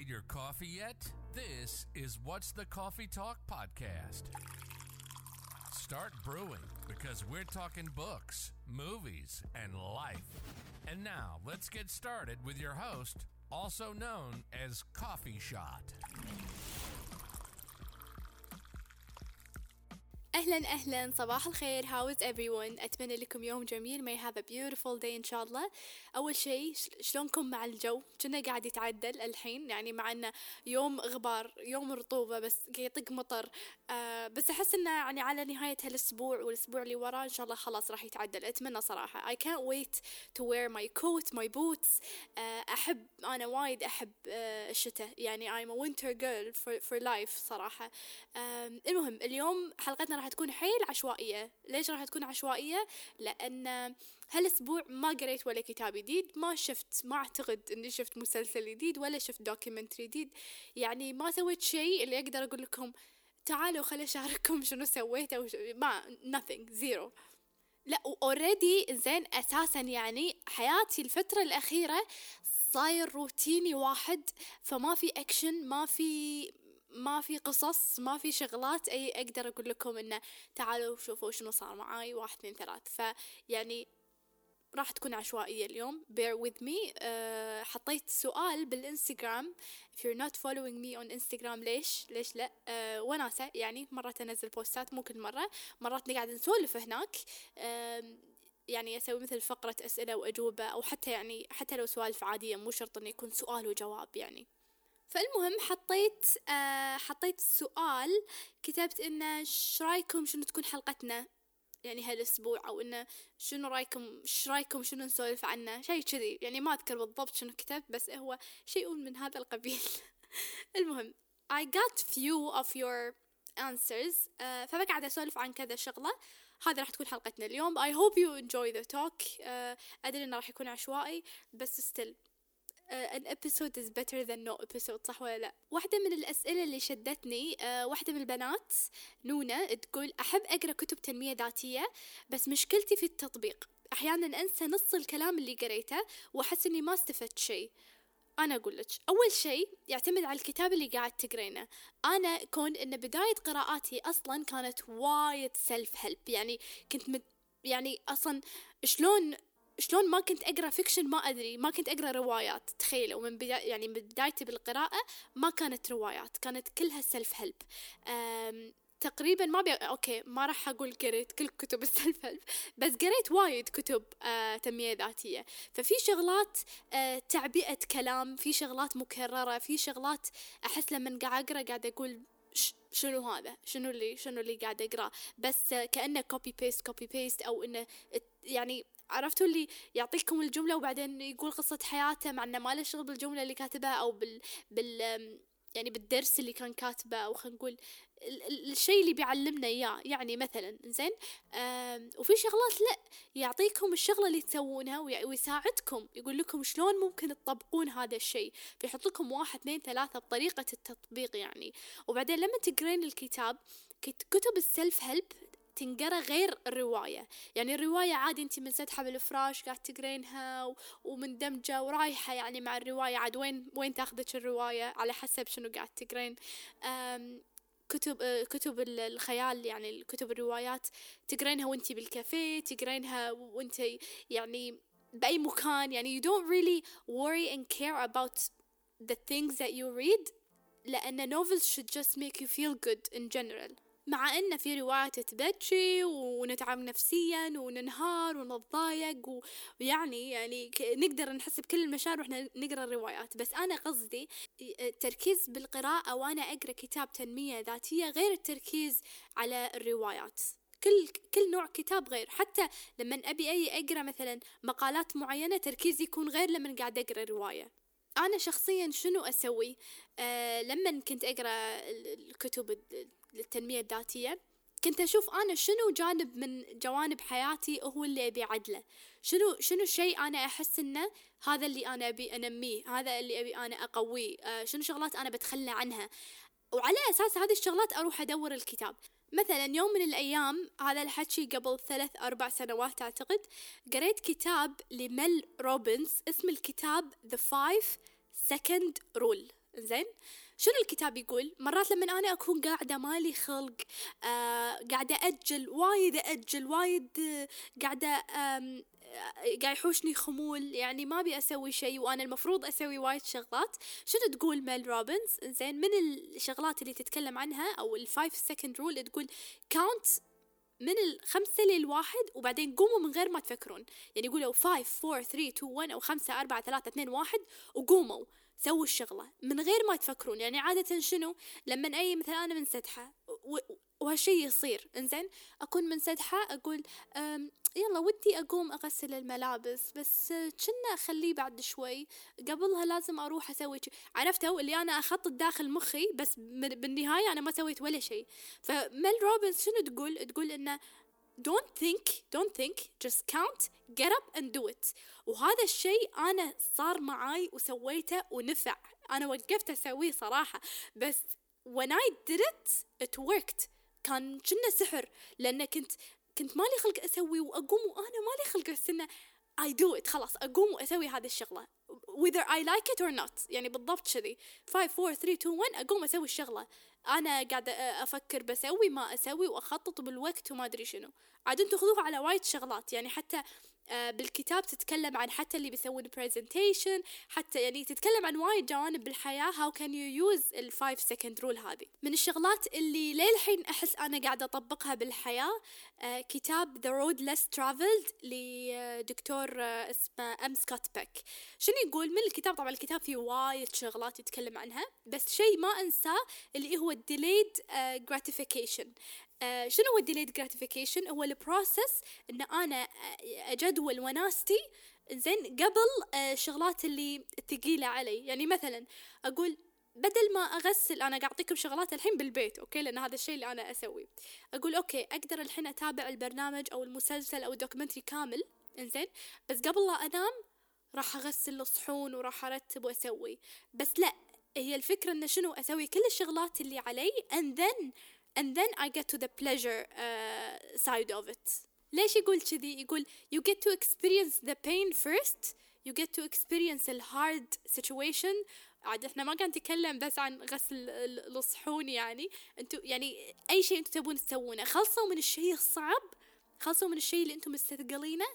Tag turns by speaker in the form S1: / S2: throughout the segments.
S1: made your coffee yet? This is What's the Coffee Talk podcast. Start brewing because we're talking books, movies, and life. And now let's get started with your host, also known as Coffee Shot.
S2: أهلا أهلا. صباح الخير. How is everyone? أتمنى لكم يوم جميل. May have a beautiful day إن شاء الله. أول شيء شلونكم مع الجو؟ كنا قاعد يتعدل الحين. يعني مع إنه يوم غبار يوم رطوبة بس يطق مطر. آه بس أحس إنه يعني على نهاية هالأسبوع والأسبوع اللي وراه إن شاء الله خلاص راح يتعدل. أتمنى صراحة. I can't wait to wear my coat my boots. آه أحب أنا وايد أحب آه الشتاء. يعني I'm a winter girl for, for life صراحة. آه المهم اليوم حلقتنا راح تكون حيل عشوائية ليش راح تكون عشوائية؟ لأن هالأسبوع ما قريت ولا كتاب جديد ما شفت ما أعتقد أني شفت مسلسل جديد ولا شفت documentary جديد. يعني ما سويت شيء اللي أقدر أقول لكم تعالوا خلي أشارككم شنو سويت أو ما nothing zero. لا already زين أساسا يعني حياتي الفترة الأخيرة صاير روتيني واحد فما في اكشن ما في ما في قصص ما في شغلات أي أقدر أقول لكم إنه تعالوا شوفوا شنو صار معاي واحد اثنين ثلاث. فيعني راح تكون عشوائية اليوم. Bear with me. uh, حطيت سؤال بالإنستغرام. If you're not following me on Instagram ليش؟ ليش لا؟ uh, وناسة يعني مرات أنزل بوستات مو كل مرة. مرات نقعد نسولف هناك. uh, يعني أسوي مثل فقرة أسئلة وأجوبة أو حتى يعني حتى لو سوالف عادية مو شرط إنه يكون سؤال وجواب يعني. فالمهم حطيت آه حطيت سؤال كتبت إنه إيش رأيكم شنو تكون حلقتنا؟ يعني هالأسبوع أو إنه شنو رأيكم إيش رأيكم شنو نسولف عنه؟ شيء كذي يعني ما أذكر بالضبط شنو كتبت بس هو شيء من هذا القبيل. المهم I got few of your answers uh, فبقعد أسولف عن كذا شغلة. هذا راح تكون حلقتنا اليوم. I hope you enjoy the talk. uh, أدري إنه راح يكون عشوائي بس still. An episode is better than no episode صح ولا لا؟ واحدة من الأسئلة اللي شدتني uh, واحدة من البنات نونا تقول أحب أقرأ كتب تنمية ذاتية بس مشكلتي في التطبيق. أحيانا أنسى نص الكلام اللي قريته وأحس إني ما استفدت شيء. أنا أقول لك أول شيء يعتمد على الكتاب اللي قاعد تقرينه. أنا كون إن بداية قراءاتي أصلا كانت وايد self help يعني كنت مد يعني أصلا شلون شلون ما كنت أقرأ fiction ما أدري ما كنت أقرأ روايات تخيلوا من بداية يعني من بدايتي بالقراءة ما كانت روايات كانت كلها self help تقريبا ما بي... okay ما راح أقول قريت كل كتب ال self help بس قريت وايد كتب آه تنمية ذاتية. ففي شغلات آه تعبئة كلام في شغلات مكررة في شغلات أحس لما قاعد أقرأ قاعد أقول شنو هذا؟ شنو اللي شنو اللي قاعد اقراه بس كأنه copy paste copy paste أو إنه يعني عرفتوا اللي يعطيكم الجملة وبعدين يقول قصة حياته مع إنه ما له شغل بالجملة اللي كاتبها أو بال بال يعني بالدرس اللي كان كاتبه أو خلينا نقول الشيء اللي بيعلمنا إياه. يعني مثلا زين وفي شغلات لا يعطيكم الشغلة اللي تسوونها ويساعدكم. يقول لكم شلون ممكن تطبقون هذا الشيء؟ فيحط لكم واحد اثنين ثلاثة بطريقة التطبيق يعني. وبعدين لما تقرين الكتاب كتب السلف هيلب تنقرأ غير الرواية. يعني الرواية عادي انت من سطحة بالفراش قاعد تقرينها ومندمجة ورايحة يعني مع الرواية. عاد وين وين تاخذك الرواية؟ على حسب شنو قاعد تقرين. كتب كتب الخيال يعني الكتب الروايات تقرينها وانتي بالكافيه تقرينها وانتي يعني بأي مكان. يعني you don't really worry and care about the things that you read. لأن novels should just make you feel good in general. مع إن في روايات تبكي ونتعب نفسيا وننهار ونتضايق ويعني يعني نقدر نحس بكل المشاعر وإحنا نقرأ الروايات. بس أنا قصدي التركيز بالقراءة وأنا أقرأ كتاب تنمية ذاتية غير التركيز على الروايات. كل كل نوع كتاب غير. حتى لما أبي أي أقرأ مثلا مقالات معينة تركيزي يكون غير لما قاعد أقرأ رواية. أنا شخصيا شنو أسوي؟ آه لما كنت أقرأ الكتب للتنمية الذاتية كنت أشوف أنا شنو جانب من جوانب حياتي هو اللي أبي أعدله شنو شنو الشيء أنا أحس إنه هذا اللي أنا أبي أنميه هذا اللي أبي أنا أقويه آه شنو شغلات أنا بتخلى عنها. وعلى أساس هذه الشغلات أروح أدور الكتاب. مثلا يوم من الأيام هذا الحكي قبل ثلاث أربع سنوات أعتقد قريت كتاب لمل روبنز اسم الكتاب The Five Second Rule. زين شنو الكتاب يقول؟ مرات لما أنا أكون قاعدة مالي خلق آه قاعدة أجل وايد أجل وايد آه قاعدة آم قاعد يحوشني خمول يعني ما أبي أسوي شيء وأنا المفروض أسوي وايد شغلات. شنو تقول ميل روبنز؟ زين من الشغلات اللي تتكلم عنها أو ال five second rule تقول count من الخمسة للواحد وبعدين قوموا من غير ما تفكرون. يعني يقولوا 5 4 3 2 1 أو 5 4 3 2 1 وقوموا. سووا الشغلة من غير ما تفكرون. يعني عادة شنو؟ لما أي مثلا أنا منسدحة وهالشي يصير إنزين؟ أكون منسدحة أقول يلا ودي أقوم أغسل الملابس بس كنا أخليه بعد شوي. قبلها لازم أروح أسوي عرفتوا اللي أنا أخطط داخل مخي بس بالنهاية أنا ما سويت ولا شيء فميل روبنز شنو تقول؟ تقول إنه don't think don't think just count get up and do it. وهذا الشيء أنا صار معاي وسويته ونفع. أنا وقفت أسويه صراحة. بس when I did it it worked. كان كنا سحر. لأن كنت كنت مالي خلق أسوي وأقوم وأنا مالي خلق. استنى I do it. خلاص أقوم وأسوي هذه الشغلة. Whether I like it or not. يعني بالضبط كذي. 5 4 3 2 1 أقوم أسوي الشغلة. أنا قاعدة أفكر بسوي ما أسوي وأخطط بالوقت وما أدري شنو. عاد أنتم خذوها على وايد شغلات يعني حتى بالكتاب تتكلم عن حتى اللي بيسوون presentation حتى يعني تتكلم عن وايد جوانب بالحياة how can you use ال 5 second rule هذه. من الشغلات اللي للحين أحس أنا قاعدة أطبقها بالحياة آه، كتاب The Road Less Traveled لدكتور آه، اسمه أم سكوت بيك شنو يقول؟ من الكتاب طبعا الكتاب فيه وايد شغلات يتكلم عنها بس شيء ما أنساه اللي هو delayed gratification. آه، شنو هو ال delayed gratification هو ال process إن أنا آه، أأجل وناستي زين قبل الشغلات آه، اللي ثقيله علي. يعني مثلا أقول بدل ما أغسل أنا قاعد أعطيكم شغلات الحين بالبيت okay؟ لأن هذا الشيء اللي أنا أسويه. أقول okay أقدر الحين أتابع البرنامج أو المسلسل أو ال documentary كامل إنزين. بس قبل لا أنام راح أغسل الصحون وراح أرتب وأسوي. بس لا هي الفكرة انه شنو؟ أسوي كل الشغلات اللي علي and then and then I get to the pleasure uh, side of it. ليش يقول كذي؟ يقول you get to experience the pain first. You get to experience the hard situation. عاد إحنا ما قاعد نتكلم بس عن غسل الصحون يعني. أنتوا يعني أي شيء أنتوا تبون تسوونه. خلصوا من الشيء الصعب خلصوا من الشيء اللي أنتم مستثقلينه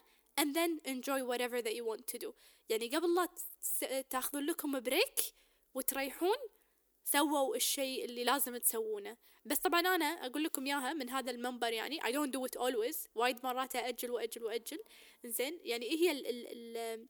S2: and then enjoy whatever that you want to do. يعني قبل لا تاخذون لكم break وتريحون سووا الشيء اللي لازم تسوونه. بس طبعا أنا أقول لكم إياها من هذا المنبر يعني I don't do it always. وايد مرات أجل واجل واجل زين يعني إيه هي ال ال ال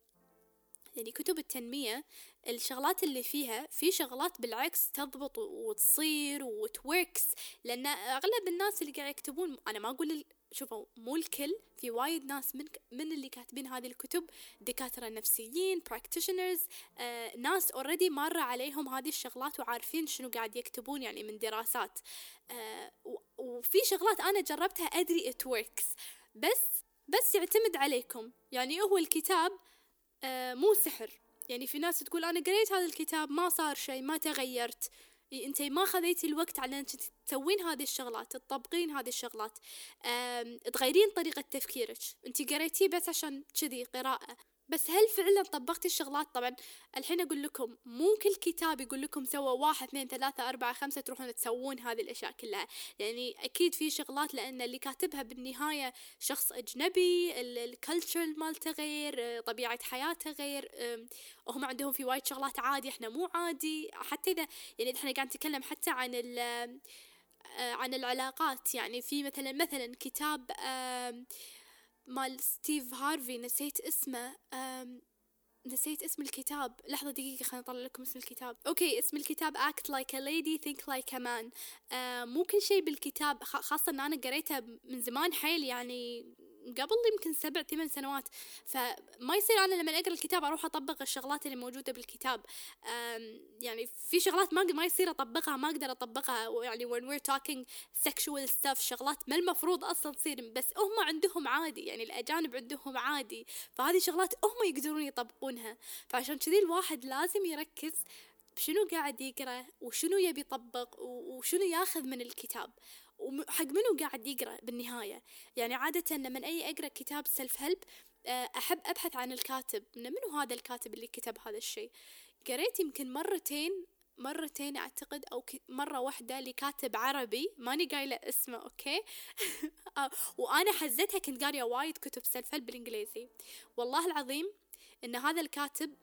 S2: يعني كتب التنمية الشغلات اللي فيها في شغلات بالعكس تضبط وتصير و it works لأن أغلب الناس اللي قاعد يكتبون أنا ما أقول شوفوا مو الكل في وايد ناس من من اللي كاتبين هذه الكتب دكاترة نفسيين practitioners آه ناس اوريدي مر عليهم هذه الشغلات وعارفين شنو قاعد يكتبون يعني من دراسات. آه وفي شغلات أنا جربتها أدري it works. بس بس يعتمد عليكم. يعني هو الكتاب آه مو سحر. يعني في ناس تقول أنا قريت هذا الكتاب ما صار شيء ما تغيرت. انت ما خذيتي الوقت على أنك تسوين هذه الشغلات تطبقين هذه الشغلات. تغيرين طريقة تفكيرك. انت قريتيه بس عشان كذي قراءة. بس هل فعلا طبقتي الشغلات؟ طبعا الحين أقول لكم مو كل كتاب يقول لكم سوى واحد اثنين ثلاثة أربعة خمسة تروحون تسوون هذه الأشياء كلها. يعني أكيد في شغلات لأن اللي كاتبها بالنهاية شخص أجنبي الكالتشر مالته غير طبيعة حياته غير وهم عندهم في وايد شغلات عادي إحنا مو عادي. حتى إذا يعني إحنا قاعد نتكلم حتى عن عن العلاقات يعني في مثلا مثلا كتاب مال ستيف هارفي نسيت اسمه نسيت اسم الكتاب. لحظة دقيقة خليني أطلع لكم اسم الكتاب. أوكي اسم الكتاب Act Like a Lady Think Like a Man. آه مو كل شيء بالكتاب خاصة أن أنا قريته من زمان حيل يعني قبل يمكن سبع ثمان سنوات فما يصير أنا لما أقرأ الكتاب أروح أطبق الشغلات اللي موجودة بالكتاب. يعني في شغلات ما ما يصير أطبقها ما أقدر أطبقها. يعني when we're talking sexual stuff شغلات ما المفروض أصلا تصير بس هم عندهم عادي. يعني الأجانب عندهم عادي. فهذه شغلات هم يقدرون يطبقونها. فعشان كذي الواحد لازم يركز بشنو قاعد يقرأ وشنو يبي يطبق وشنو ياخذ من الكتاب. وحق منو قاعد يقرأ بالنهاية؟ يعني عادة لما أي أقرأ كتاب سيلف هيلب آه، أحب أبحث عن الكاتب منو هذا الكاتب اللي كتب هذا الشيء؟ قريت يمكن مرتين مرتين أعتقد أو مرة واحدة لكاتب عربي ماني قايلة اسمه أوكي؟ آه، وأنا حزتها كنت قارية وايد كتب self-help بالإنجليزي. والله العظيم إن هذا الكاتب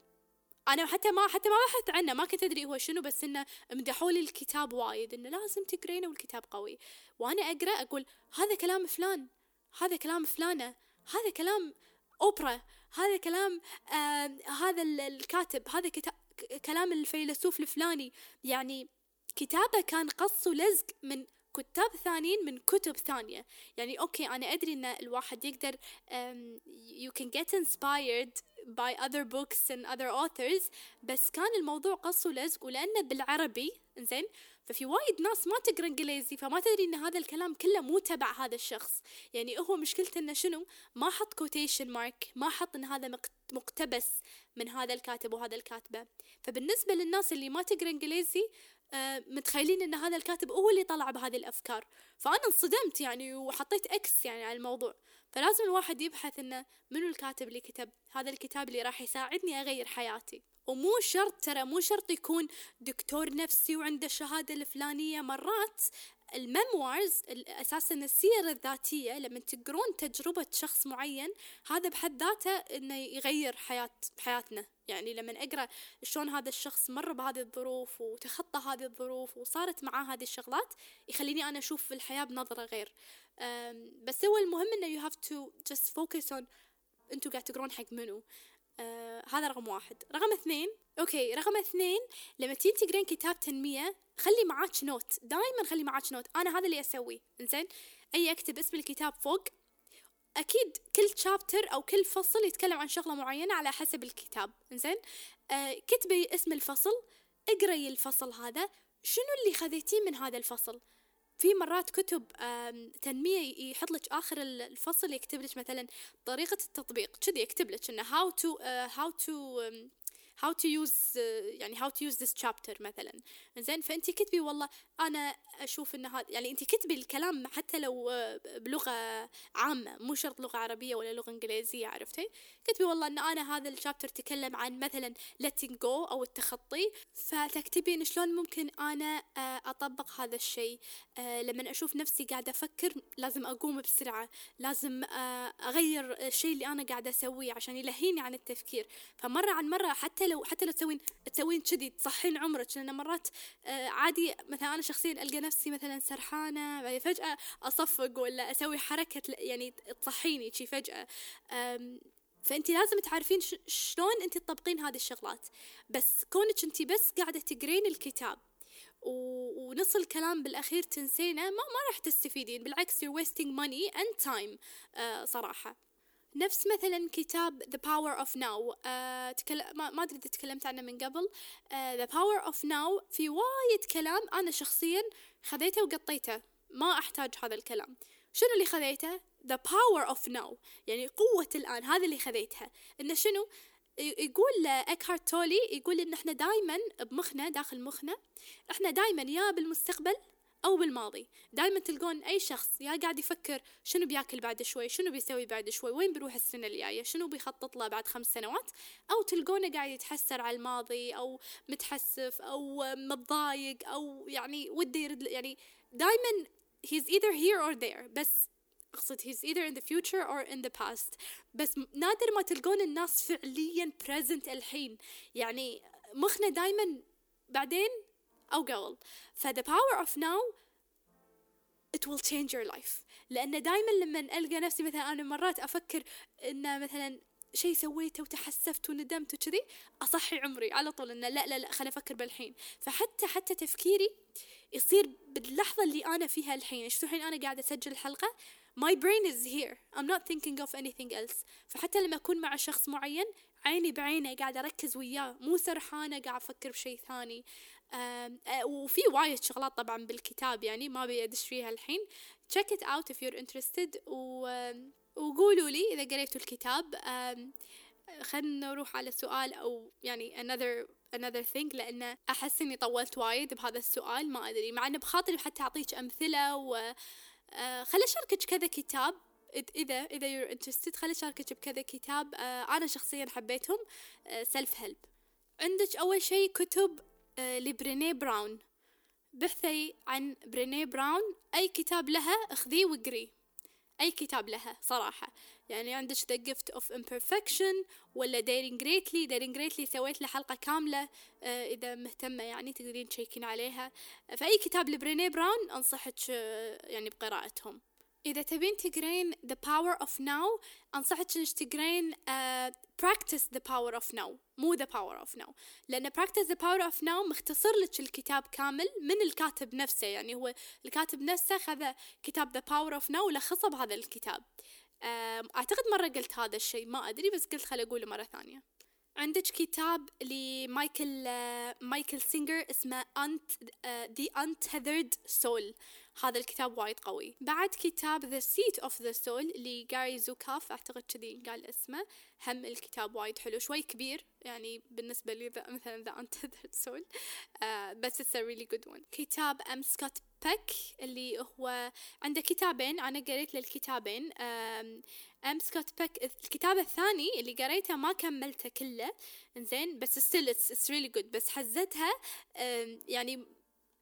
S2: أنا حتى ما حتى ما بحثت عنه ما كنت أدري هو شنو بس إنه مدحوا لي الكتاب وايد إنه لازم تقرينه والكتاب قوي. وأنا أقرأ أقول هذا كلام فلان هذا كلام فلانة هذا كلام أوبرا هذا كلام آه هذا الكاتب هذا كتاب كلام الفيلسوف الفلاني. يعني كتابه كان قص ولزق من كتاب ثانيين من كتب ثانية. يعني أوكي أنا أدري أن الواحد يقدر you can get inspired by other books and other authors بس كان الموضوع قص ولزق ولأنه بالعربي زين ففي وايد ناس ما تقرأ إنجليزي فما تدري إن هذا الكلام كله مو تبع هذا الشخص. يعني هو مشكلته إنه شنو؟ ما حط quotation mark ما حط إن هذا مقتبس من هذا الكاتب وهذا الكاتبة. فبالنسبة للناس اللي ما تقرأ إنجليزي متخيلين إن هذا الكاتب هو اللي طلع بهذه الأفكار. فأنا انصدمت يعني وحطيت X يعني على الموضوع. فلازم الواحد يبحث إنه منو الكاتب اللي كتب هذا الكتاب اللي راح يساعدني أغير حياتي. ومو شرط ترى مو شرط يكون دكتور نفسي وعنده الشهادة الفلانية مرات ال memoirs أساسا السير الذاتية لما تقرون تجربة شخص معين هذا بحد ذاته إنه يغير حياة حياتنا. يعني لما أقرأ شلون هذا الشخص مر بهذه الظروف وتخطى هذه الظروف وصارت معاه هذه الشغلات يخليني أنا أشوف الحياة بنظرة غير. بس هو المهم إنه you have to just focus on أنتوا قاعد تقرون حق منو. آه هذا رقم واحد. رقم اثنين أوكي رقم اثنين لما تين تقرين كتاب تنمية خلي معاك note. دائما خلي معاك note. أنا هذا اللي أسويه. إنزين؟ أي اكتب اسم الكتاب فوق. أكيد كل chapter أو كل فصل يتكلم عن شغلة معينة على حسب الكتاب. إنزين؟ آه كتبي اسم الفصل اقري الفصل هذا. شنو اللي خذيتيه من هذا الفصل؟ في مرات كتب تنمية يحط لك آخر الفصل يكتب لك مثلا طريقة التطبيق. كذي يكتب لك إنه how to uh, how to how to use uh, يعني how to use this chapter مثلا. زين فانت كتبي والله أنا أشوف ان هذا يعني انت كتبي الكلام حتى لو uh, بلغة عامة مو شرط لغة عربية ولا لغة إنجليزية عرفتي؟ كتبي والله إن أنا هذا الشابتر تكلم عن مثلا letting go أو التخطي فتكتبين شلون ممكن أنا uh, أطبق هذا الشيء. لما أشوف نفسي قاعدة أفكر لازم أقوم بسرعة لازم أغير الشيء اللي أنا قاعدة أسويه عشان يلهيني عن التفكير. فمرة عن مرة حتى لو حتى لو تسوين تسوين كذي تصحين عمرك. لأن مرات آه عادي مثلا أنا شخصيا ألقى نفسي مثلا سرحانة بعدين فجأة أصفق ولا أسوي حركة يعني تصحيني شي فجأة. فأنت لازم تعرفين شلون أنت تطبقين هذه الشغلات. بس كونك أنت بس قاعدة تقرين الكتاب ونص الكلام بالأخير تنسينه ما ما راح تستفيدين. بالعكس you're wasting money and time آه صراحة. نفس مثلا كتاب The Power of Now تكلم ما, أدري إذا تكلمت عنه من قبل. uh, The Power of Now في وايد كلام أنا شخصيا خذيته وقطيته. ما أحتاج هذا الكلام. شنو اللي خذيته؟ The Power of Now. يعني قوة الآن هذا اللي خذيتها. إنه شنو؟ يقول إكهارت تولي يقول إن إحنا دائما بمخنا داخل مخنا إحنا دائما يا بالمستقبل أو بالماضي. دائما تلقون أي شخص يا قاعد يفكر شنو بياكل بعد شوي شنو بيسوي بعد شوي وين بيروح السنة الجاية شنو بيخطط له بعد خمس سنوات أو تلقونه قاعد يتحسر على الماضي أو متحسف أو متضايق أو يعني وده يرد يعني دائما he's either here or there. بس أقصد he's either in the future or in the past. بس نادر ما تلقون الناس فعليا present الحين. يعني مخنا دائما بعدين أو قبل. ف the power of now it will change your life. لأن دائما لما ألقى نفسي مثلا أنا مرات أفكر إن مثلا شيء سويته وتحسفت وندمت وكذي أصحي عمري على طول إنه لا لا لا خليني أفكر بالحين. فحتى حتى تفكيري يصير باللحظة اللي أنا فيها الحين. شفتوا الحين أنا قاعدة أسجل الحلقة؟ My brain is here. I'm not thinking of anything else. فحتى لما أكون مع شخص معين عيني بعينه قاعدة أركز وياه. مو سرحانة قاعد أفكر بشيء ثاني. وفي وايد شغلات طبعا بالكتاب يعني ما أبي أدش فيها الحين. Check it out if you're interested. و... وقولوا لي إذا قريتوا الكتاب. خلنا نروح على سؤال أو يعني another another thing لأن أحس إني طولت وايد بهذا السؤال ما أدري. مع إنه بخاطري حتى اعطيك أمثلة و خلي أشاركك كذا كتاب. إذا إذا you're interested خلي أشاركك بكذا كتاب. أنا شخصيا حبيتهم. self-help عندك أول شيء كتب آه لبريني براون. بحثي عن بريني براون أي كتاب لها أخذيه واقريه أي كتاب لها صراحة. يعني عندك The Gift of Imperfection ولا Daring Greatly. Daring Greatly سويت له حلقة كاملة آه إذا مهتمة يعني تقدرين ت check ين عليها. فأي كتاب لبريني براون أنصحك آه يعني بقراءتهم. إذا تبين تقرين The Power of Now أنصحك إنك تقرين uh, Practice the Power of Now مو The Power of Now. لأن Practice the Power of Now مختصر لك الكتاب كامل من الكاتب نفسه يعني هو الكاتب نفسه خذ كتاب The Power of Now ولخصه بهذا الكتاب. أعتقد مرة قلت هذا الشيء ما أدري بس قلت خل أقوله مرة ثانية. عندك كتاب لمايكل مايكل سينجر اسمه أنت The Untethered Soul. هذا الكتاب وايد قوي. بعد كتاب The Seat of the Soul لجاري زوكاف أعتقد كذي قال اسمه. هم الكتاب وايد حلو شوي كبير يعني بالنسبة لي مثلا The Untethered Soul. uh, بس it's a really good one. كتاب أم سكوت بيك اللي هو عنده كتابين أنا قريت للكتابين أم سكوت بيك الكتاب الثاني اللي قريته ما كملته كله زين بس it's, it's really good بس حزتها يعني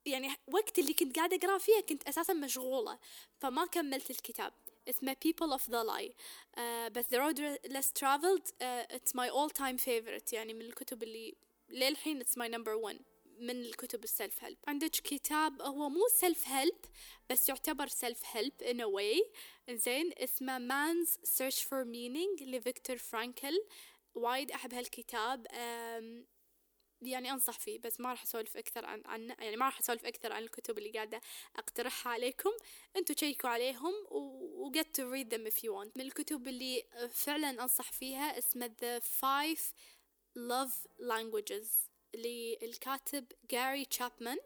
S2: يعني وقت اللي كنت قاعدة أقرأ فيها كنت أساسا مشغولة فما كملت الكتاب. اسمه People of the Lie. uh, بس The Road Less Traveled uh, it's my all time favorite يعني من الكتب اللي للحين it's my number one. من الكتب ال self-help عندك كتاب هو مو self-help بس يعتبر self-help in a way. زين اسمه Man's Search for Meaning لفيكتور فرانكل. وايد أحب هالكتاب يعني أنصح فيه بس ما راح أسولف أكثر عن عن يعني ما راح أسولف أكثر عن الكتب اللي قاعدة أقترحها عليكم. أنتم تشيكوا عليهم و get to read them if you want. من الكتب اللي فعلا أنصح فيها اسمه the five love languages. للكاتب جاري تشابمان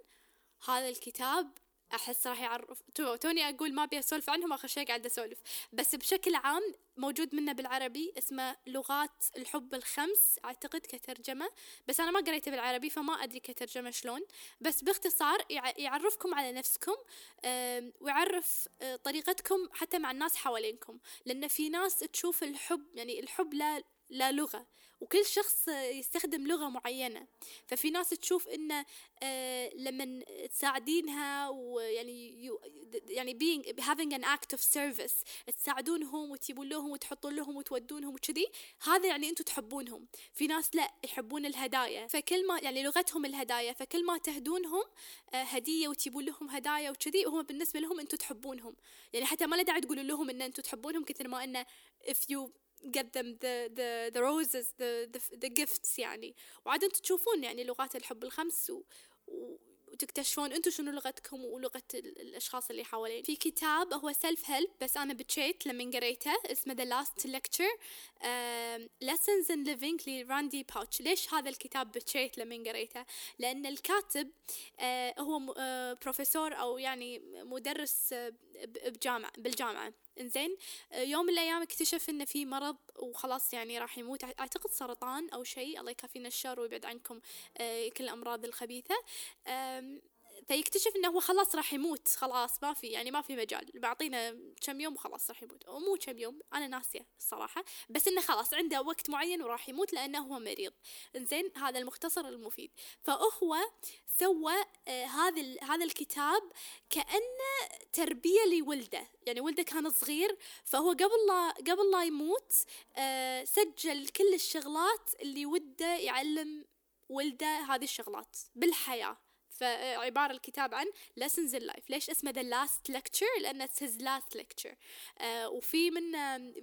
S2: هذا الكتاب أحس راح يعرف توني أقول ما أبي أسولف عنهم آخر شيء قاعدة أسولف. بس بشكل عام موجود منه بالعربي اسمه لغات الحب الخمس أعتقد كترجمة. بس أنا ما قريته بالعربي فما أدري كترجمة شلون. بس باختصار يعرفكم على نفسكم ويعرف طريقتكم حتى مع الناس حوالينكم. لأن في ناس تشوف الحب يعني الحب لا لا لغة. وكل شخص يستخدم لغة معينة. ففي ناس تشوف انه آه لما تساعدينها ويعني يعني being having an act of service تساعدونهم وتجيبون لهم وتحطون لهم وتودونهم وكذي هذا يعني أنتم تحبونهم. في ناس لا يحبون الهدايا. فكل ما يعني لغتهم الهدايا فكل ما تهدونهم آه هدية وتجيبون لهم هدايا وكذي وهم بالنسبة لهم أنتم تحبونهم. يعني حتى ما لا داعي تقولوا لهم إن أنتم تحبونهم كثر ما انه if you get them the the the roses the the, the gifts يعني. وعاد أنتم تشوفون يعني لغات الحب الخمس و, و وتكتشفون أنتم شنو لغتكم ولغة الأشخاص اللي حوالين. في كتاب هو self-help بس أنا بتشيت لما قريته اسمه Last Lecture uh, Lessons in Living لراندي باوتش ليش هذا الكتاب بتشيت لما قريته؟ لأن الكاتب uh, هو uh, بروفيسور أو يعني مدرس بجامعة بالجامعة. إنزين يوم من الأيام اكتشف إنه في مرض وخلاص يعني راح يموت. أعتقد سرطان أو شيء الله يكفينا الشر ويبعد عنكم كل الأمراض الخبيثة. فيكتشف إنه هو خلاص راح يموت خلاص ما في يعني ما في مجال. بعطينا كم يوم وخلاص راح يموت. مو كم يوم أنا ناسية الصراحة. بس إنه خلاص عنده وقت معين وراح يموت لأنه هو مريض. إنزين هذا المختصر المفيد. فهو سوى آه هذا هذا الكتاب كأنه تربية لولده. يعني ولده كان صغير فهو قبل لا قبل لا يموت آه سجل كل الشغلات اللي وده يعلم ولده هذه الشغلات بالحياة. فعبارة الكتاب عن lessons in life. ليش اسمه the last lecture لأنه it's his last lecture. آه وفي من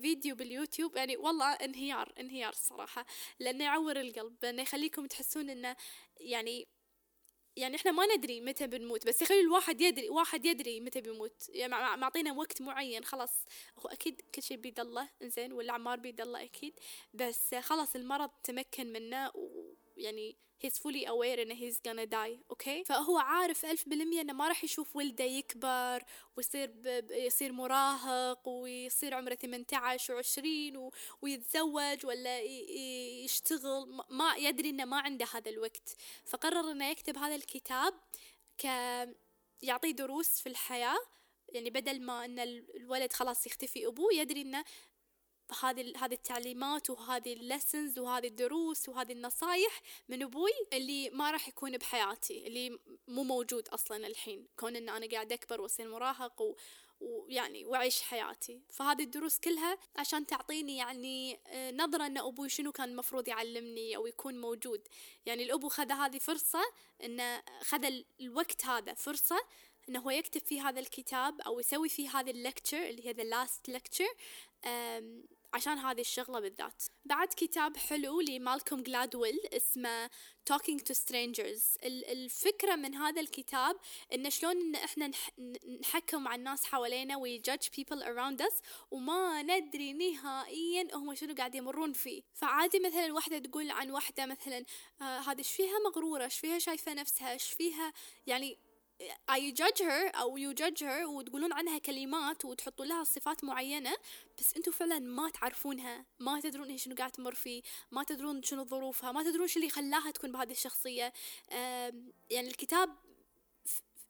S2: فيديو باليوتيوب يعني والله انهيار انهيار الصراحة. لأنه يعور القلب لأنه يخليكم تحسون أنه يعني يعني إحنا ما ندري متى بنموت بس يخلي الواحد يدري واحد يدري متى بيموت. يعني معطينا وقت معين خلاص. هو أكيد كل شيء بيد الله إنزين والأعمار بيد الله أكيد. بس خلاص المرض تمكن منه ويعني he's fully aware انه he's gonna die أوكي okay? فهو عارف ألف بالمية إنه ما راح يشوف ولده يكبر ويصير ب... يصير مراهق ويصير عمره 18 وعشرين و... ويتزوج ولا ي... يشتغل. ما يدري إنه ما عنده هذا الوقت. فقرر إنه يكتب هذا الكتاب ك يعطيه دروس في الحياة. يعني بدل ما إن الولد خلاص يختفي أبوه يدري إنه هذه هذه التعليمات وهذه ال lessons وهذه الدروس وهذه النصايح من أبوي اللي ما راح يكون بحياتي اللي مو موجود أصلا الحين. كون إن أنا قاعد أكبر وأصير مراهق و ويعني وأعيش حياتي. فهذه الدروس كلها عشان تعطيني يعني آه، نظرة أن أبوي شنو كان المفروض يعلمني أو يكون موجود. يعني الأبو خذ هذه فرصة أنه خذ الوقت هذا فرصة انه هو يكتب في هذا الكتاب أو يسوي في هذا ال lecture اللي هي the last lecture عشان هذه الشغلة بالذات. بعد كتاب حلو لمالكوم جلادويل اسمه Talking to Strangers. الفكرة من هذا الكتاب إن شلون إن إحنا نحكم مع الناس حوالينا we judge people around us وما ندري نهائيا هم شنو قاعد يمرون فيه. فعادي مثلا واحدة تقول عن واحدة مثلا آه هذه إيش فيها مغرورة؟ إيش فيها شايفة نفسها؟ إيش فيها يعني I judge her أو you judge her وتقولون عنها كلمات وتحطوا لها صفات معينة بس أنتم فعلا ما تعرفونها ما تدرون هي شنو قاعد تمر فيه ما تدرون شنو ظروفها ما تدرون شو اللي خلاها تكون بهذه الشخصية. يعني الكتاب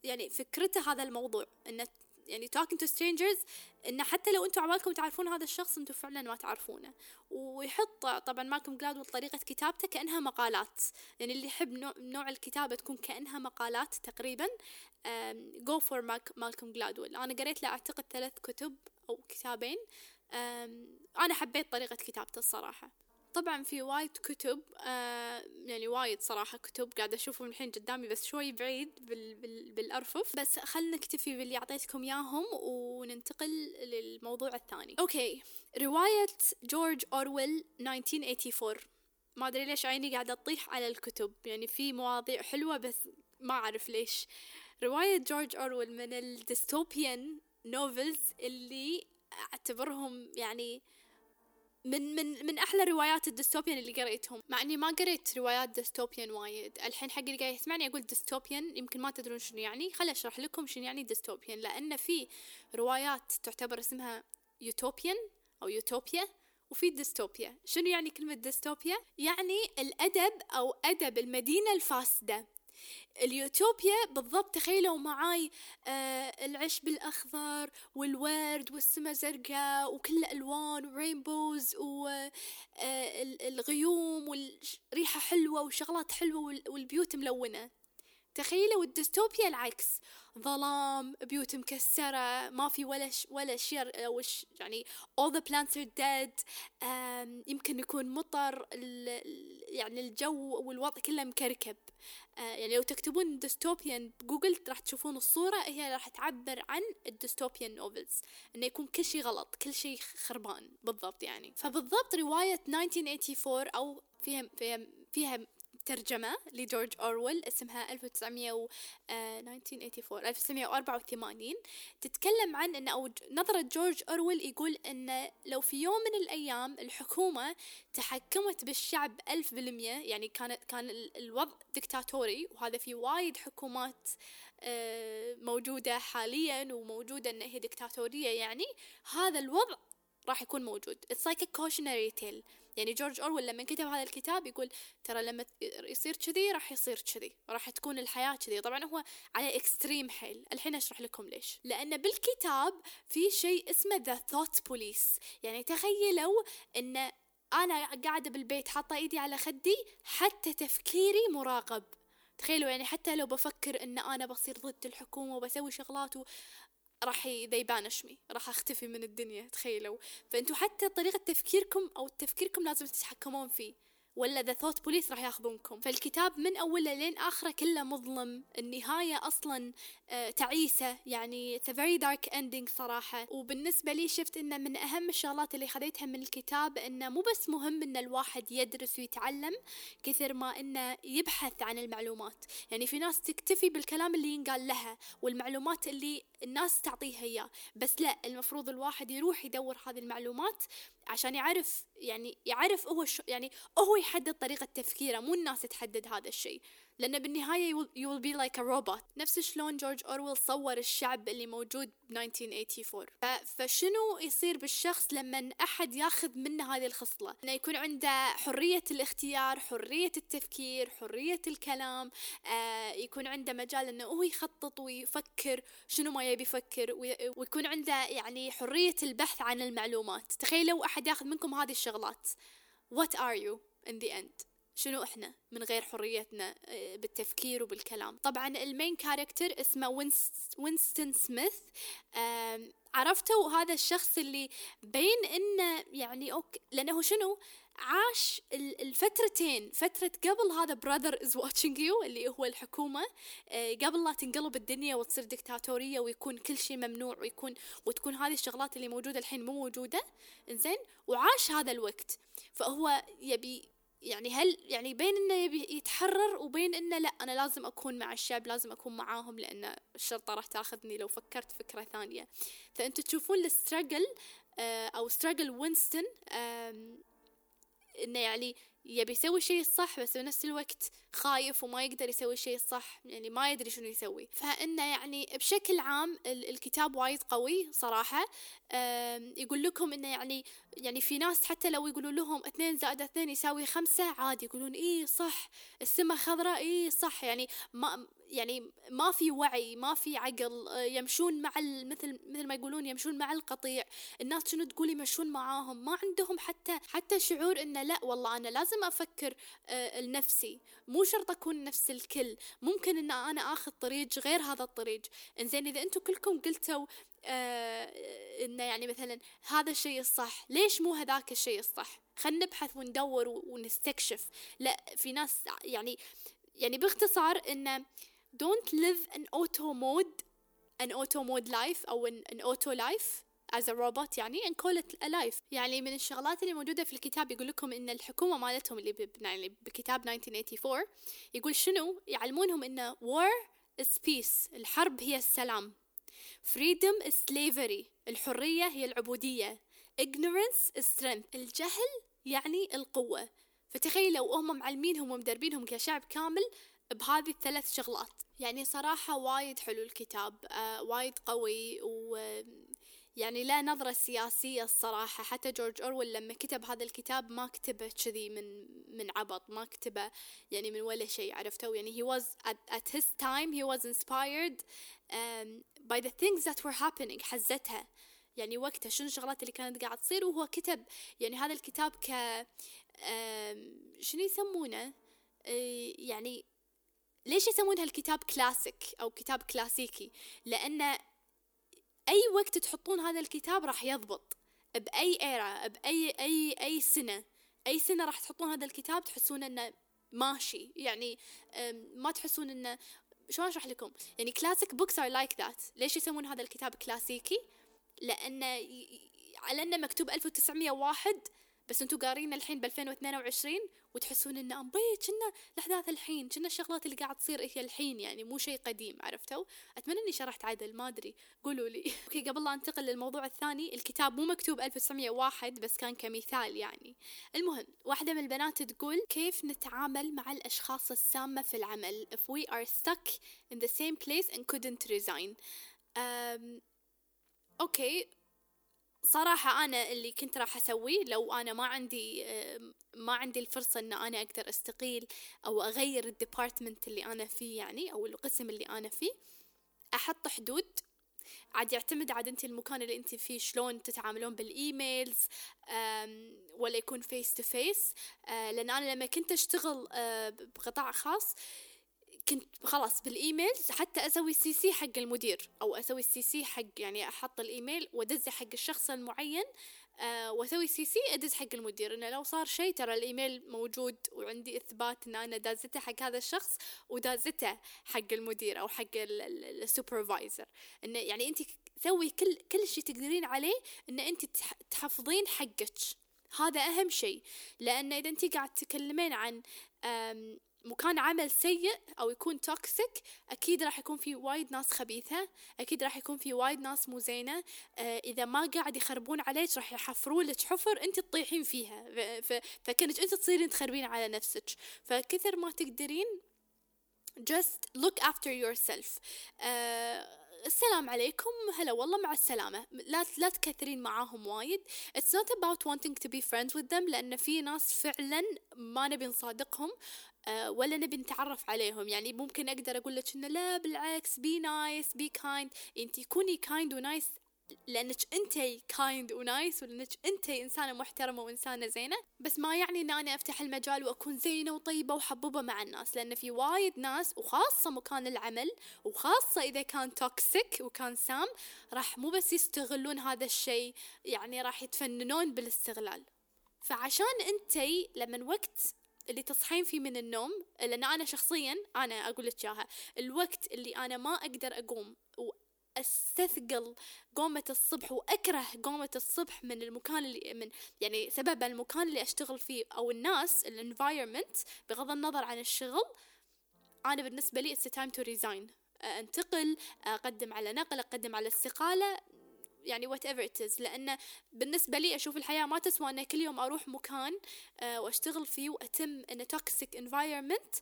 S2: يعني فكرته هذا الموضوع إنه يعني talking to strangers إن حتى لو أنتم عمالكم تعرفون هذا الشخص أنتم فعلا ما تعرفونه. ويحط طبعا مالكم جلادول طريقة كتابته كأنها مقالات. يعني اللي يحب نوع, نوع الكتابة تكون كأنها مقالات تقريبا. go for مالكم جلادول أنا قريت له أعتقد ثلاث كتب أو كتابين. أنا حبيت طريقة كتابته الصراحة. طبعا في وايد كتب آه يعني وايد صراحة كتب قاعدة أشوفهم الحين قدامي بس شوي بعيد بال بال بالأرفف. بس خلنا نكتفي باللي أعطيتكم إياهم وننتقل للموضوع الثاني. أوكي. رواية جورج أورويل 1984 ما أدري ليش عيني قاعدة تطيح على الكتب. يعني في مواضيع حلوة بس ما أعرف ليش. رواية جورج أورويل من ال dystopian novels اللي أعتبرهم يعني من من من أحلى روايات ال dystopian اللي قريتهم مع إني ما قريت روايات dystopian وايد. الحين حق اللي قاعد يسمعني أقول dystopian يمكن ما تدرون شنو يعني. خل أشرح لكم شنو يعني dystopian لأن في روايات تعتبر اسمها utopian أو يوتوبيا وفي ديستوبيا. شنو يعني كلمة ديستوبيا؟ يعني الأدب أو أدب المدينة الفاسدة. اليوتوبيا بالضبط تخيلوا معاي آه العشب الأخضر والورد والسما زرقاء وكل الألوان ورينبوز والغيوم آه والريحة حلوة وشغلات حلوة والبيوت ملونة. تخيلوا الديستوبيا العكس ظلام بيوت مكسرة ما في ولا ش ولا شيء وش يعني all the plants are dead يمكن يكون مطر يعني الجو والوضع كله مكركب. آه يعني لو تكتبون dystopian بجوجل راح تشوفون الصورة هي راح تعبر عن ال dystopian novels إنه يكون كل شيء غلط كل شيء خربان بالضبط يعني. فبالضبط رواية 1984 أو فيها فيها فيها ترجمة لجورج أورويل اسمها 1900 و 1984 1984 تتكلم عن أن أو نظرة جورج أورويل يقول أن لو في يوم من الأيام الحكومة تحكمت بالشعب ألف بالمية يعني كانت كان الوضع دكتاتوري وهذا في وايد حكومات آه، موجودة حاليا وموجودة أن هي دكتاتورية يعني هذا الوضع راح يكون موجود. A cautionary tale. يعني جورج أورويل لما كتب هذا الكتاب يقول ترى لما يصير كذي راح يصير كذي. راح تكون الحياة كذي. طبعا هو على extreme حيل. الحين أشرح لكم ليش. لأن بالكتاب في شيء اسمه the thought police يعني تخيلوا إن أنا قاعدة بالبيت حاطة إيدي على خدي حتى تفكيري مراقب. تخيلوا يعني حتى لو بفكر إن أنا بصير ضد الحكومة وبسوي شغلات راح banish me راح أختفي من الدنيا تخيلوا. فأنتوا حتى طريقة تفكيركم أو تفكيركم لازم تتحكمون فيه. ولا the thought police راح ياخذونكم. فالكتاب من أوله لين آخره كله مظلم. النهاية أصلا آه تعيسة. يعني a very dark ending صراحة. وبالنسبة لي شفت إنه من أهم الشغلات اللي خذيتها من الكتاب إنه مو بس مهم إن الواحد يدرس ويتعلم كثر ما إنه يبحث عن المعلومات. يعني في ناس تكتفي بالكلام اللي ينقال لها والمعلومات اللي الناس تعطيها إياه. بس لا المفروض الواحد يروح يدور هذه المعلومات عشان يعرف يعني يعرف هو شو يعني هو يحدد طريقة تفكيره مو الناس تحدد هذا الشيء. لأن بالنهاية you will be like a robot. نفس شلون جورج أورويل صور الشعب اللي موجود ب 1984 فشنو يصير بالشخص لما أحد ياخذ منه هذه الخصلة؟ أنه يكون عنده حرية الاختيار حرية التفكير حرية الكلام آه يكون عنده مجال أنه هو يخطط ويفكر شنو ما يبي يفكر ويكون عنده يعني حرية البحث عن المعلومات. تخيلوا أحد ياخذ منكم هذه الشغلات. What are you in the end? شنو إحنا من غير حريتنا آه، بالتفكير وبالكلام. طبعا ال main character اسمه وينستون سميث. عرفتوا هذا الشخص اللي بين إنه يعني أوكي لأنه شنو؟ عاش الفترتين فترة قبل هذا brother is watching you اللي هو الحكومة. آه، قبل لا تنقلب الدنيا وتصير دكتاتورية ويكون كل شيء ممنوع ويكون وتكون هذه الشغلات اللي موجودة الحين مو موجودة. إنزين؟ وعاش هذا الوقت. فهو يبي يعني هل يعني بين إنه يبي يتحرر وبين إنه لا أنا لازم أكون مع الشعب لازم أكون معاهم لأن الشرطة راح تأخذني لو فكرت فكرة ثانية. فأنتوا تشوفون الستراجل آه، أو ستراجل وينستون إنه يعني يبي يسوي الشيء الصح بس بنفس الوقت خايف وما يقدر يسوي الشيء الصح يعني ما يدري شنو يسوي. فإنه يعني بشكل عام الكتاب وايد قوي صراحة. يقول لكم إنه يعني يعني في ناس حتى لو يقولوا لهم اثنين زائد اثنين يساوي خمسة عادي يقولون إيه صح السماء خضراء إيه صح يعني ما يعني ما في وعي ما في عقل آه، يمشون مع مثل مثل ما يقولون يمشون مع القطيع. الناس شنو تقول يمشون معاهم؟ ما عندهم حتى حتى شعور إنه لا والله أنا لازم أفكر آه، لنفسي. مو شرط أكون نفس الكل. ممكن إن أنا آخذ طريق غير هذا الطريق. إنزين إذا أنتم كلكم قلتوا آه إنه يعني مثلا هذا الشيء الصح ليش مو هذاك الشيء الصح؟ خلينا نبحث وندور ونستكشف. لا في ناس يعني يعني باختصار انه don't live an auto mode an auto mode life أو an, an auto life as a robot يعني and call it a life. يعني من الشغلات اللي موجودة في الكتاب يقول لكم إن الحكومة مالتهم اللي يعني بكتاب 1984 يقول شنو؟ يعلمونهم إن war is peace الحرب هي السلام. Freedom is slavery. الحرية هي العبودية. Ignorance is strength. الجهل يعني القوة. فتخيلوا هم معلمينهم ومدربينهم كشعب كامل بهذه الثلاث شغلات. يعني صراحة وايد حلو الكتاب آه وايد قوي و يعني لا نظرة سياسية الصراحة. حتى جورج أورويل لما كتب هذا الكتاب ما كتبه كذي من من عبط ما كتبه يعني من ولا شيء عرفتوا؟ يعني he was at, at his time he was inspired um, by the things that were happening حزتها. يعني وقتها شنو الشغلات اللي كانت قاعد تصير؟ وهو كتب يعني هذا الكتاب ك شنو يسمونه؟ يعني ليش يسمون هالكتاب كلاسيك أو كتاب كلاسيكي لأن أي وقت تحطون هذا الكتاب راح يضبط. بأي era بأي أي أي سنة. أي سنة راح تحطون هذا الكتاب تحسون إنه ماشي. يعني ما تحسون إنه شلون أشرح لكم؟ يعني classic books are like that ليش يسمون هذا الكتاب كلاسيكي لأنه على أنه مكتوب 1901 بس أنتم قارين الحين ب 2022 وتحسون انه امبي كنا الاحداث الحين كنا الشغلات اللي قاعد تصير هي الحين يعني مو شيء قديم عرفتوا؟ أتمنى إني شرحت عدل ما أدري قولوا لي. أوكي قبل لا أنتقل للموضوع الثاني الكتاب مو مكتوب 1901 بس كان كمثال يعني. المهم واحدة من البنات تقول كيف نتعامل مع الأشخاص السامة في العمل if we are stuck in the same place and couldn't resign? um, أوكي صراحة أنا اللي كنت راح أسويه لو أنا ما عندي ما عندي الفرصة إن أنا أقدر أستقيل أو أغير ال department اللي أنا فيه يعني أو القسم اللي أنا فيه أحط حدود. عاد يعتمد عاد أنت المكان اللي أنت فيه شلون تتعاملون بال emails ولا يكون face to face لأن أنا لما كنت أشتغل آه، بقطاع خاص كنت خلاص بالإيميل حتى أسوي CC حق المدير أو أسوي CC حق يعني أحط الإيميل وادزه حق الشخص المعين آه وأسوي CC أدز حق المدير. إنه لو صار شيء ترى الإيميل موجود وعندي إثبات إن أنا دازته حق هذا الشخص ودازته حق المدير أو حق ال supervisor. إنه يعني انت سوي كل كل شيء تقدرين عليه إن انت تحفظين حقك. هذا أهم شيء لأن إذا انت قاعد تتكلمين عن مكان عمل سيء أو يكون toxic أكيد راح يكون في وايد ناس خبيثة أكيد راح يكون في وايد ناس مو زينة. آه إذا ما قاعد يخربون عليك راح يحفرون لك حفر أنت تطيحين فيها. فكنت أنت تصيرين تخربين على نفسك. فكثر ما تقدرين just look after yourself. uh, السلام عليكم. هلا والله مع السلامة. لا لا تكثرين معاهم وايد. It's not about wanting to be friends with them لأن في ناس فعلا ما نبي نصادقهم. ولا نبي نتعرف عليهم. يعني ممكن أقدر أقول لك إنه لا بالعكس be nice be kind. أنتي كوني kind ونايس لأنك انت kind و nice ولأنك انت إنسانة محترمة وإنسانة زينة. بس ما يعني إن أنا أفتح المجال وأكون زينة وطيبة وحبوبة مع الناس لأن في وايد ناس وخاصة مكان العمل وخاصة إذا كان toxic وكان سام راح مو بس يستغلون هذا الشيء يعني راح يتفننون بالاستغلال. فعشان انت لما وقت اللي تصحين فيه من النوم لأن أنا شخصيا أنا أقول لك إياها الوقت اللي أنا ما أقدر أقوم استثقل قومة الصبح وأكره قومة الصبح من المكان اللي من يعني سبب المكان اللي أشتغل فيه أو الناس ال environment بغض النظر عن الشغل أنا بالنسبة لي it's time to resign. أنتقل أقدم على نقل أقدم على استقالة يعني whatever it لأن بالنسبة لي أشوف الحياة ما تسوى ان كل يوم أروح مكان وأشتغل فيه وأتم in toxic environment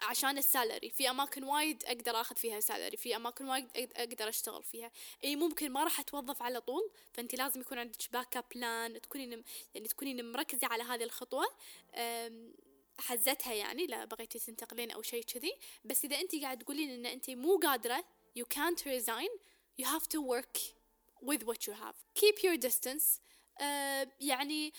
S2: عشان ال salary. في أماكن وايد أقدر آخذ فيها salary في أماكن وايد أقدر أشتغل فيها. إي ممكن ما راح أتوظف على طول فانت لازم يكون عندك backup plan تكونين يعني تكونين مركزة على هذه الخطوة. حزتها يعني لا بغيتي تنتقلين أو شيء كذي. بس إذا انت قاعد تقولين إن انت مو قادرة you can't resign you have to work with what you have keep your distance uh, يعني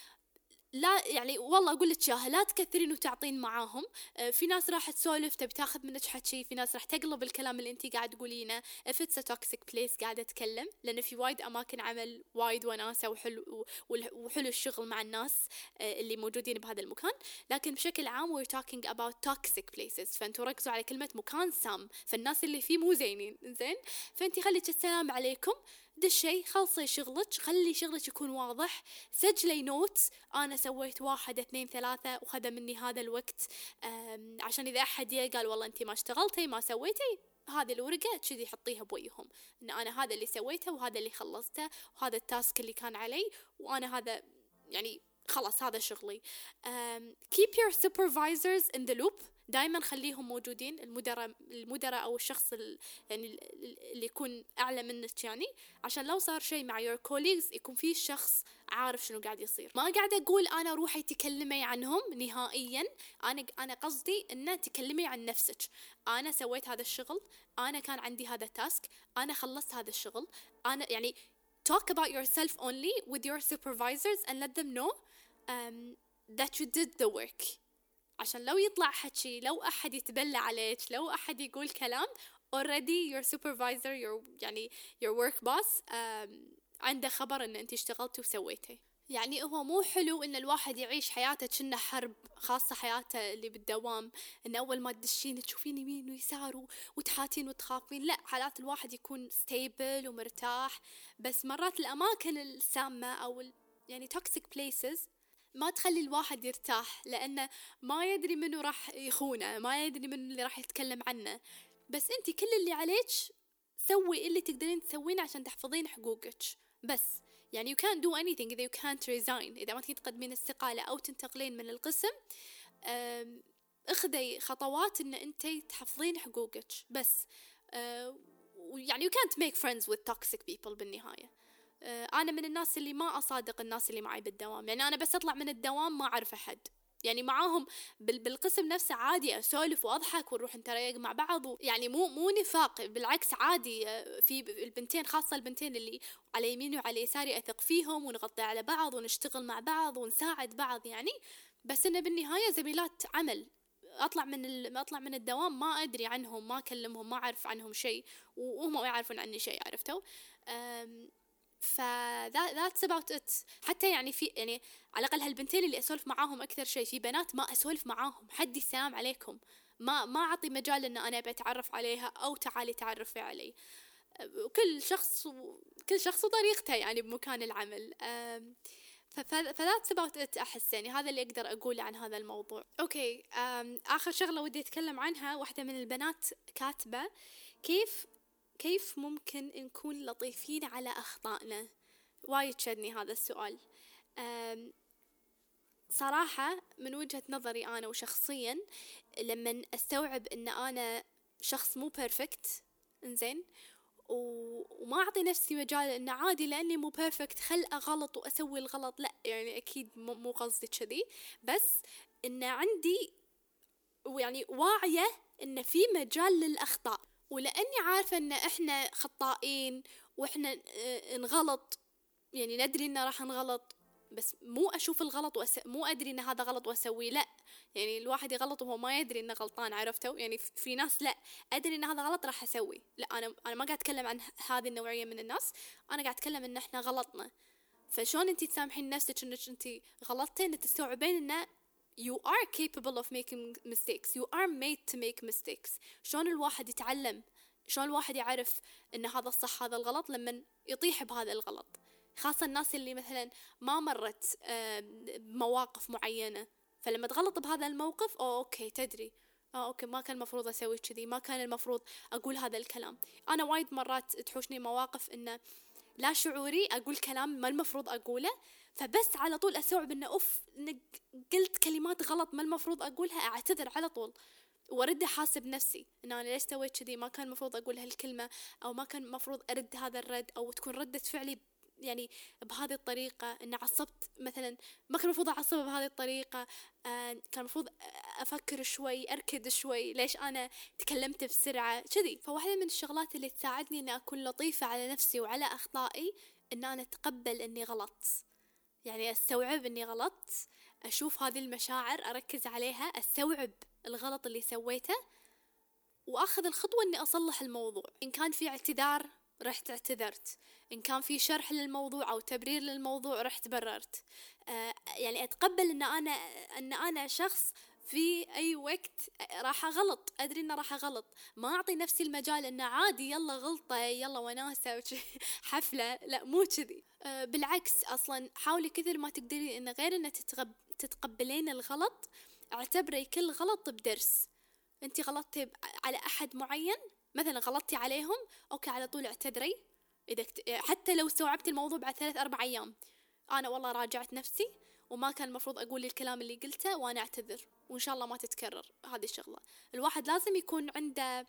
S2: لا يعني والله أقول لك اياها لا تكثرين وتعطين معاهم. آه في ناس راح تسولف تبي تاخذ منك حكي في ناس راح تقلب الكلام اللي انت قاعد تقولينه. It's a toxic place قاعدة أتكلم لأن في وايد أماكن عمل وايد وناسة وحلو وحلو الشغل مع الناس آه اللي موجودين بهذا المكان. لكن بشكل عام we're talking about toxic places. فأنتوا ركزوا على كلمة مكان سام. فالناس اللي فيه مو زينين زين؟ فانت خليك السلام عليكم. دشي خلصي شغلك خلي شغلك يكون واضح. سجلي note أنا سويت واحد اثنين ثلاثة وخذ مني هذا الوقت. عشان إذا أحد قال والله انت ما اشتغلتي ما سويتي هذه الورقة كذي حطيها بوجههم إن أنا هذا اللي سويته وهذا اللي خلصته وهذا ال task اللي كان علي وأنا هذا يعني خلاص هذا شغلي. um, keep your supervisors in the loop. دائما خليهم موجودين المدراء المدراء أو الشخص يعني اللي يكون أعلى منك يعني. عشان لو صار شيء مع your colleagues يكون في شخص عارف شنو قاعد يصير. ما قاعدة أقول أنا روحي تكلمي عنهم نهائيا. أنا أنا قصدي ان تكلمي عن نفسك. أنا سويت هذا الشغل. أنا كان عندي هذا التاسك أنا خلصت هذا الشغل. أنا يعني talk about yourself only with your supervisors and let them know um, that you did the work. عشان لو يطلع حكي لو أحد يتبلى عليك لو أحد يقول كلام already your supervisor your يعني your work boss عنده خبر إن أنت اشتغلتي وسويتي. يعني هو مو حلو إن الواحد يعيش حياته كأنه حرب خاصة حياته اللي بالدوام إن أول ما تدشين تشوفين يمين ويسار وتحاتين وتخافين. لا حالات الواحد يكون ستيبل ومرتاح. بس مرات الأماكن السامة أو يعني toxic places ما تخلي الواحد يرتاح لأنه ما يدري منو راح يخونه ما يدري منو اللي راح يتكلم عنه. بس أنت كل اللي عليك سوي اللي تقدرين تسوينه عشان تحفظين حقوقك. بس يعني you can't do anything إذا you can't resign. إذا ما تقدرين تقدمين استقالة أو تنتقلين من القسم اخذي خطوات إن انت تحفظين حقوقك. بس يعني you can't make friends with toxic people بالنهاية. آه، أنا من الناس اللي ما أصادق الناس اللي معي بالدوام. يعني أنا بس أطلع من الدوام ما أعرف أحد. يعني معاهم بالقسم نفسه عادي أسولف وأضحك ونروح نتريق مع بعض. يعني مو مو نفاق بالعكس عادي. آه، في البنتين خاصة البنتين اللي على يميني وعلى يساري أثق فيهم ونغطي على بعض ونشتغل مع بعض ونساعد بعض يعني. بس إنه بالنهاية زميلات عمل. أطلع من أطلع من الدوام ما أدري عنهم ما أكلمهم ما أعرف عنهم شيء وهم ما يعرفون عني شيء عرفتوا؟ ف that's about it حتى يعني في يعني على الأقل هالبنتين اللي أسولف معاهم أكثر شيء في بنات ما أسولف معاهم حدي السلام عليكم. ما ما أعطي مجال إن أنا أبي أتعرف عليها أو تعالي تعرفي علي. وكل شخص كل شخص وطريقته يعني بمكان العمل. ف that's about it أحس يعني. هذا اللي أقدر أقوله عن هذا الموضوع. أوكي آخر شغلة ودي أتكلم عنها واحدة من البنات كاتبة كيف كيف ممكن نكون لطيفين على أخطائنا؟ وايد شدني هذا السؤال. صراحة من وجهة نظري أنا وشخصيا لما أستوعب إن أنا شخص مو perfect إنزين وما أعطي نفسي مجال انه عادي لأني مو perfect خل أغلط وأسوي الغلط لا يعني أكيد مو قصدي كذي. بس إن عندي ويعني واعية إن في مجال للأخطاء. ولأني عارفة إن إحنا خطائين وإحنا آه، نغلط يعني ندري انه راح نغلط بس مو أشوف الغلط وأس... مو أدري إن هذا غلط وأسويه لأ. يعني الواحد يغلط وهو ما يدري إنه غلطان عرفتوا؟ يعني في ناس لأ. أدري إن هذا غلط راح أسوي لأ أنا أنا ما قاعد أتكلم عن هذه النوعية من الناس. أنا قاعد أتكلم إن إحنا غلطنا. فشلون انت تسامحين نفسك إنك انت غلطتي؟ تستوعبين انه you are capable of making mistakes. You are made to make mistakes. شلون الواحد يتعلم؟ شلون الواحد يعرف إن هذا الصح هذا الغلط؟ لما يطيح بهذا الغلط. خاصة الناس اللي مثلا ما مرت بمواقف معينة. فلما تغلط بهذا الموقف أو أوكي تدري. آه أوكي ما كان المفروض أسوي كذي. ما كان المفروض أقول هذا الكلام. أنا وايد مرات تحوشني مواقف إنه لا شعوري أقول كلام ما المفروض أقوله فبس على طول استوعب انه أوف قلت كلمات غلط ما المفروض أقولها أعتذر على طول. وأرد أحاسب نفسي ان أنا ليش سويت كذي؟ ما كان المفروض أقول هالكلمة أو ما كان المفروض أرد هذا الرد أو تكون ردة فعلي يعني بهذه الطريقة إن عصبت مثلا ما كان المفروض أعصب بهذه الطريقة آه كان المفروض أفكر شوي أركد شوي ليش أنا تكلمت بسرعة كذي. فواحدة من الشغلات اللي تساعدني إني أكون لطيفة على نفسي وعلى أخطائي إن أنا أتقبل إني غلط. يعني أستوعب إني غلط أشوف هذه المشاعر أركز عليها أستوعب الغلط اللي سويته وأخذ الخطوة إني أصلح الموضوع. إن كان في اعتذار رحت اعتذرت إن كان في شرح للموضوع أو تبرير للموضوع رحت بررت آه يعني أتقبل أن أنا أن أنا شخص في أي وقت راح أغلط. أدري إنه راح أغلط. ما أعطي نفسي المجال إنه عادي يلا غلطة يلا وناسة حفلة. لا مو كذي. آه بالعكس أصلا حاولي كثر ما تقدرين إنه غير إنه تتقبلين الغلط اعتبري كل غلط بدرس. انت غلطتي على أحد معين مثلا غلطتي عليهم أوكي على طول اعتذري. إذا كت... حتى لو استوعبت الموضوع بعد ثلاث أربع أيام. أنا والله راجعت نفسي وما كان المفروض أقول الكلام اللي قلته وأنا أعتذر. وإن شاء الله ما تتكرر هذه الشغلة. الواحد لازم يكون عنده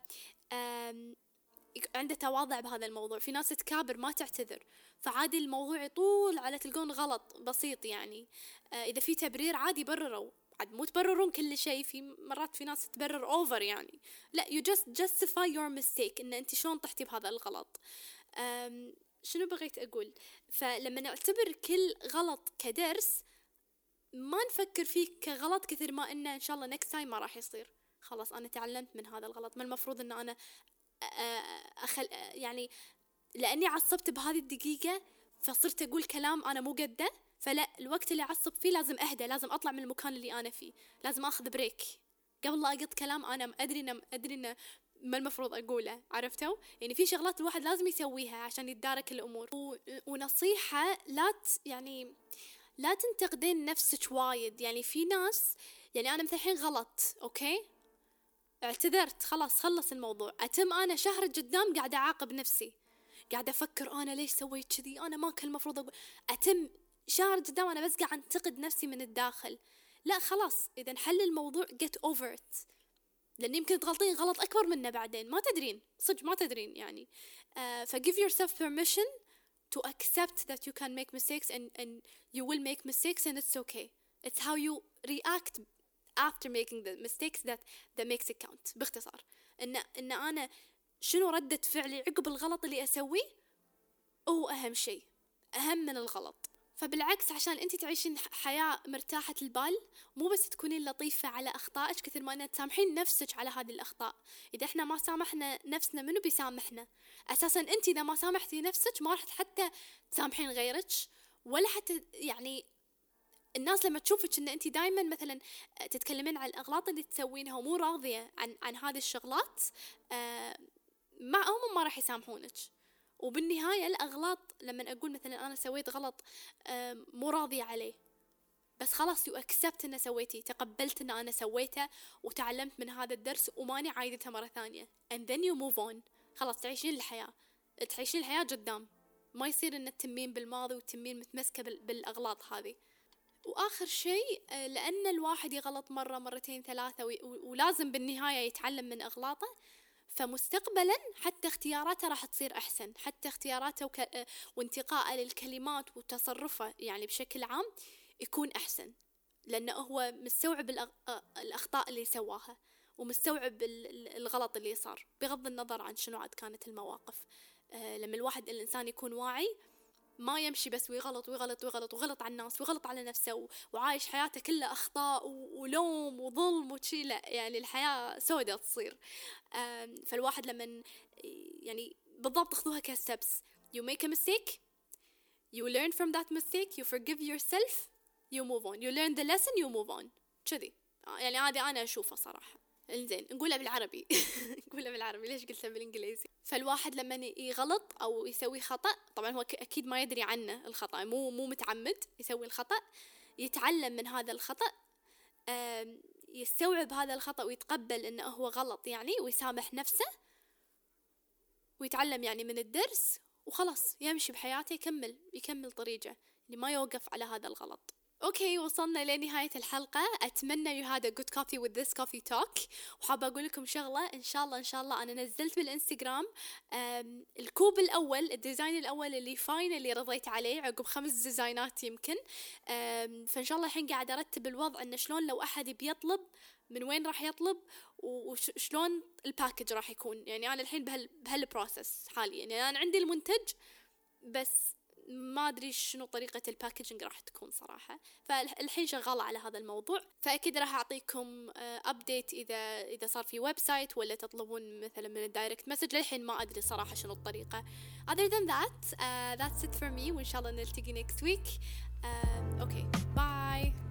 S2: عنده تواضع بهذا الموضوع. في ناس تكابر ما تعتذر. فعادي الموضوع يطول على تلقون غلط بسيط يعني. آه، إذا في تبرير عادي برروا عاد مو تبررون كل شيء في مرات في ناس تبرر اوفر يعني. لا you just justify your mistake إن أنت شلون طحتي بهذا الغلط. شنو بغيت أقول؟ فلما نعتبر كل غلط كدرس ما نفكر فيه كغلط كثر ما إنه إن شاء الله next time ما راح يصير. خلاص أنا تعلمت من هذا الغلط. ما المفروض إن أنا أخل يعني لأني عصبت بهذه الدقيقة فصرت أقول كلام أنا مو قده. فلا الوقت اللي أعصب فيه لازم أهدى لازم أطلع من المكان اللي أنا فيه لازم أخذ بريك قبل لا أقط كلام أنا أدري إنه أدري إنه ما المفروض أقوله عرفتوا؟ يعني في شغلات الواحد لازم يسويها عشان يتدارك الأمور. و... ونصيحة لا ت... يعني لا تنتقدين نفسك وايد. يعني في ناس يعني أنا مثل الحين غلط أوكي؟ اعتذرت خلاص خلص الموضوع. أتم أنا شهر قدام قاعدة أعاقب نفسي. قاعدة أفكر أنا ليش سويت كذي؟ أنا ما كان المفروض أقول. أتم شهر قدام أنا بس قاعد أنتقد نفسي من الداخل. لا خلاص إذا انحل الموضوع get over it. لأن يمكن تغلطين غلط أكبر منه بعدين. ما تدرين صدق ما تدرين يعني. uh, ف give yourself permission to accept that you can make mistakes and, and you will make mistakes and it's okay. It's how you react after making the mistakes that that makes it count. باختصار. إن إن أنا شنو ردة فعلي عقب الغلط اللي أسويه؟ هو أهم شيء أهم من الغلط. فبالعكس عشان انت تعيشين حياة مرتاحة البال مو بس تكونين لطيفة على أخطائك كثر ما إنها تسامحين نفسك على هذه الأخطاء. إذا إحنا ما سامحنا نفسنا منو بيسامحنا؟ أساسا انت إذا ما سامحتي نفسك ما راح حتى تسامحين غيرك ولا حتى يعني الناس لما تشوفك إن انت دائما مثلا تتكلمين عن الأغلاط اللي تسوينها ومو راضية عن عن هذه الشغلات آه ما هم ما راح يسامحونك. وبالنهاية الأغلاط لما أقول مثلا أنا سويت غلط مو راضية عليه. بس خلاص you accept إنه سويتي تقبلت إن أنا سويته وتعلمت من هذا الدرس وماني عايدتها مرة ثانية. And then you move on. خلاص تعيشين الحياة. تعيشين الحياة قدام. ما يصير إن تتمين بالماضي وتتمين متمسكة بالأغلاط هذه. وآخر شيء آه، لأن الواحد يغلط مرة مرتين ثلاثة ولازم بالنهاية يتعلم من أغلاطه فمستقبلا حتى اختياراته راح تصير أحسن حتى اختياراته وك... آه، وانتقائه للكلمات وتصرفه يعني بشكل عام يكون أحسن. لأنه هو مستوعب آه، الأخطاء اللي سواها ومستوعب الغلط اللي صار بغض النظر عن شنو عاد كانت المواقف. لما الواحد الإنسان يكون واعي ما يمشي بس ويغلط ويغلط ويغلط وغلط على الناس ويغلط على نفسه وعايش حياته كلها أخطاء ولوم وظلم وشي. لا يعني الحياة سودة تصير. فالواحد لما يعني بالضبط تاخذوها كستبس. You make a mistake you learn from that mistake you forgive yourself you move on. You learn the lesson you move on. كذي. يعني هذه أنا أشوفها صراحة. انزين نقولها بالعربي. نقولها بالعربي ليش قلتها بالإنجليزي؟ فالواحد لما يغلط أو يسوي خطأ طبعا هو أكيد ما يدري عنه الخطأ مو مو متعمد يسوي الخطأ يتعلم من هذا الخطأ يستوعب هذا الخطأ ويتقبل إنه هو غلط يعني ويسامح نفسه ويتعلم يعني من الدرس وخلاص يمشي بحياته يكمل يكمل طريقه يعني ما يوقف على هذا الغلط. أوكي وصلنا لنهاية الحلقة. أتمنى you had a good coffee with this coffee talk. وحابة أقول لكم شغلة إن شاء الله إن شاء الله أنا نزلت بالإنستغرام الكوب الأول ال design الأول اللي finally رضيت عليه عقب خمس ديزاينات يمكن. فإن شاء الله الحين قاعد أرتب الوضع انه شلون لو أحد بيطلب من وين راح يطلب وشلون ال package راح يكون. يعني أنا الحين بهال بهال process حاليا. يعني أنا عندي المنتج بس ما أدري شنو طريقة ال packaging راح تكون صراحة. فالحين شغالة على هذا الموضوع. فأكيد راح أعطيكم update آه، إذا إذا صار في website ولا تطلبون مثلا من ال direct message للحين ما أدري صراحة شنو الطريقة. Other than that uh, that's it for me. وإن شاء الله نلتقي next week. uh, okay.